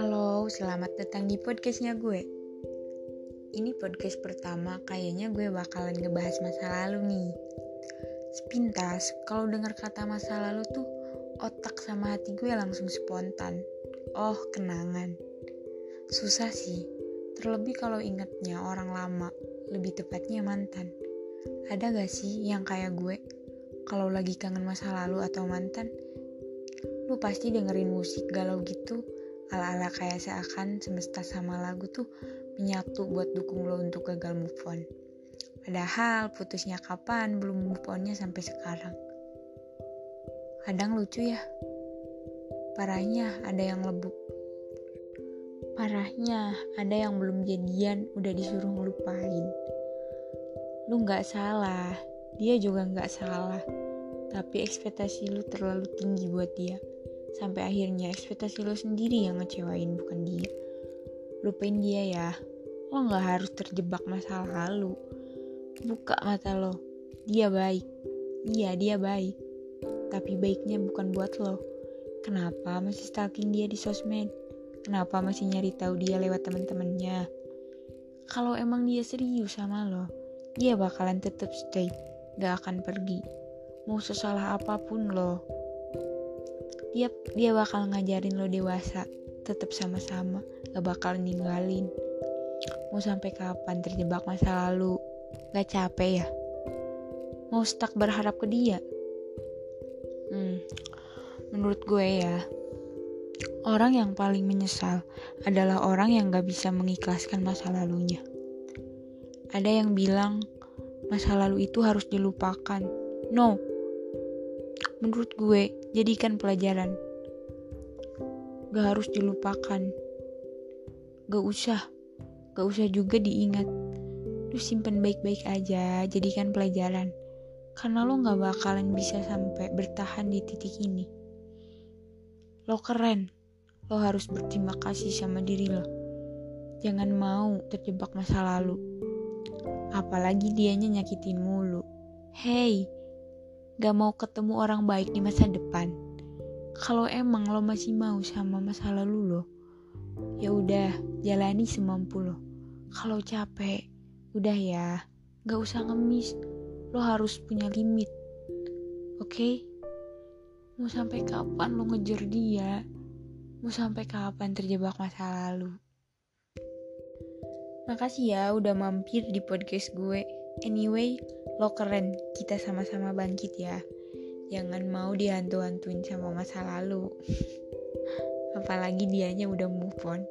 Halo, selamat datang di podcastnya gue. Ini podcast pertama, kayaknya gue bakalan ngebahas masa lalu nih. Sepintas, kalau dengar kata masa lalu tuh otak sama hati gue langsung spontan. Oh, kenangan. Susah sih, terlebih kalau ingetnya orang lama, lebih tepatnya mantan. Ada gak sih yang kayak gue? Kalau lagi kangen masa lalu atau mantan, lu pasti dengerin musik galau gitu ala-ala kayak seakan semesta sama lagu tuh menyatu buat dukung lo untuk gagal move on. Padahal putusnya kapan belum move onnya sampai sekarang. Kadang lucu ya. Parahnya ada yang lebuk. Parahnya ada yang belum jadian udah disuruh ngelupain. Lu gak salah, dia juga gak salah. Tapi ekspektasi lu terlalu tinggi buat dia. Sampai akhirnya ekspektasi lo sendiri yang ngecewain bukan dia. Lupain dia ya. Lo nggak harus terjebak masa lalu buka mata lo. Dia baik. Iya dia baik. Tapi baiknya bukan buat lo. Kenapa masih stalking dia di sosmed? Kenapa masih nyari tahu dia lewat teman-temannya kalau emang dia serius sama lo dia bakalan tetap stay gak akan pergi. Mau sesalah apa pun lo dia dia bakal ngajarin lo dewasa. Tetap sama-sama. Gak bakal ninggalin. Mau sampai kapan terjebak masa lalu? Gak capek ya? Mau stuck berharap ke dia? Hmm, menurut gue ya orang yang paling menyesal adalah orang yang gak bisa mengikhlaskan masa lalunya. Ada yang bilang masa lalu itu harus dilupakan. No. Menurut gue jadikan pelajaran. Gak harus dilupakan. Gak usah. Gak usah juga diingat. Lu simpen baik-baik aja jadikan pelajaran. Karena lo gak bakalan bisa sampai bertahan di titik ini. Lo keren. Lo harus berterima kasih sama diri lo. Jangan mau terjebak masa lalu apalagi dianya nyakitin mulu hey gak mau ketemu orang baik di masa depan. Kalau emang lo masih mau sama masa lalu lo, ya udah jalani semampu lo. Kalau capek, udah ya, gak usah ngemis. Lo harus punya limit, oke? Okay? Mau sampai kapan lo ngejar dia? Mau sampai kapan terjebak masa lalu? Makasih ya udah mampir di podcast gue. Anyway, lo keren, kita sama-sama bangkit ya. Jangan mau dihantu-hantuin sama masa lalu. Apalagi dianya udah move on.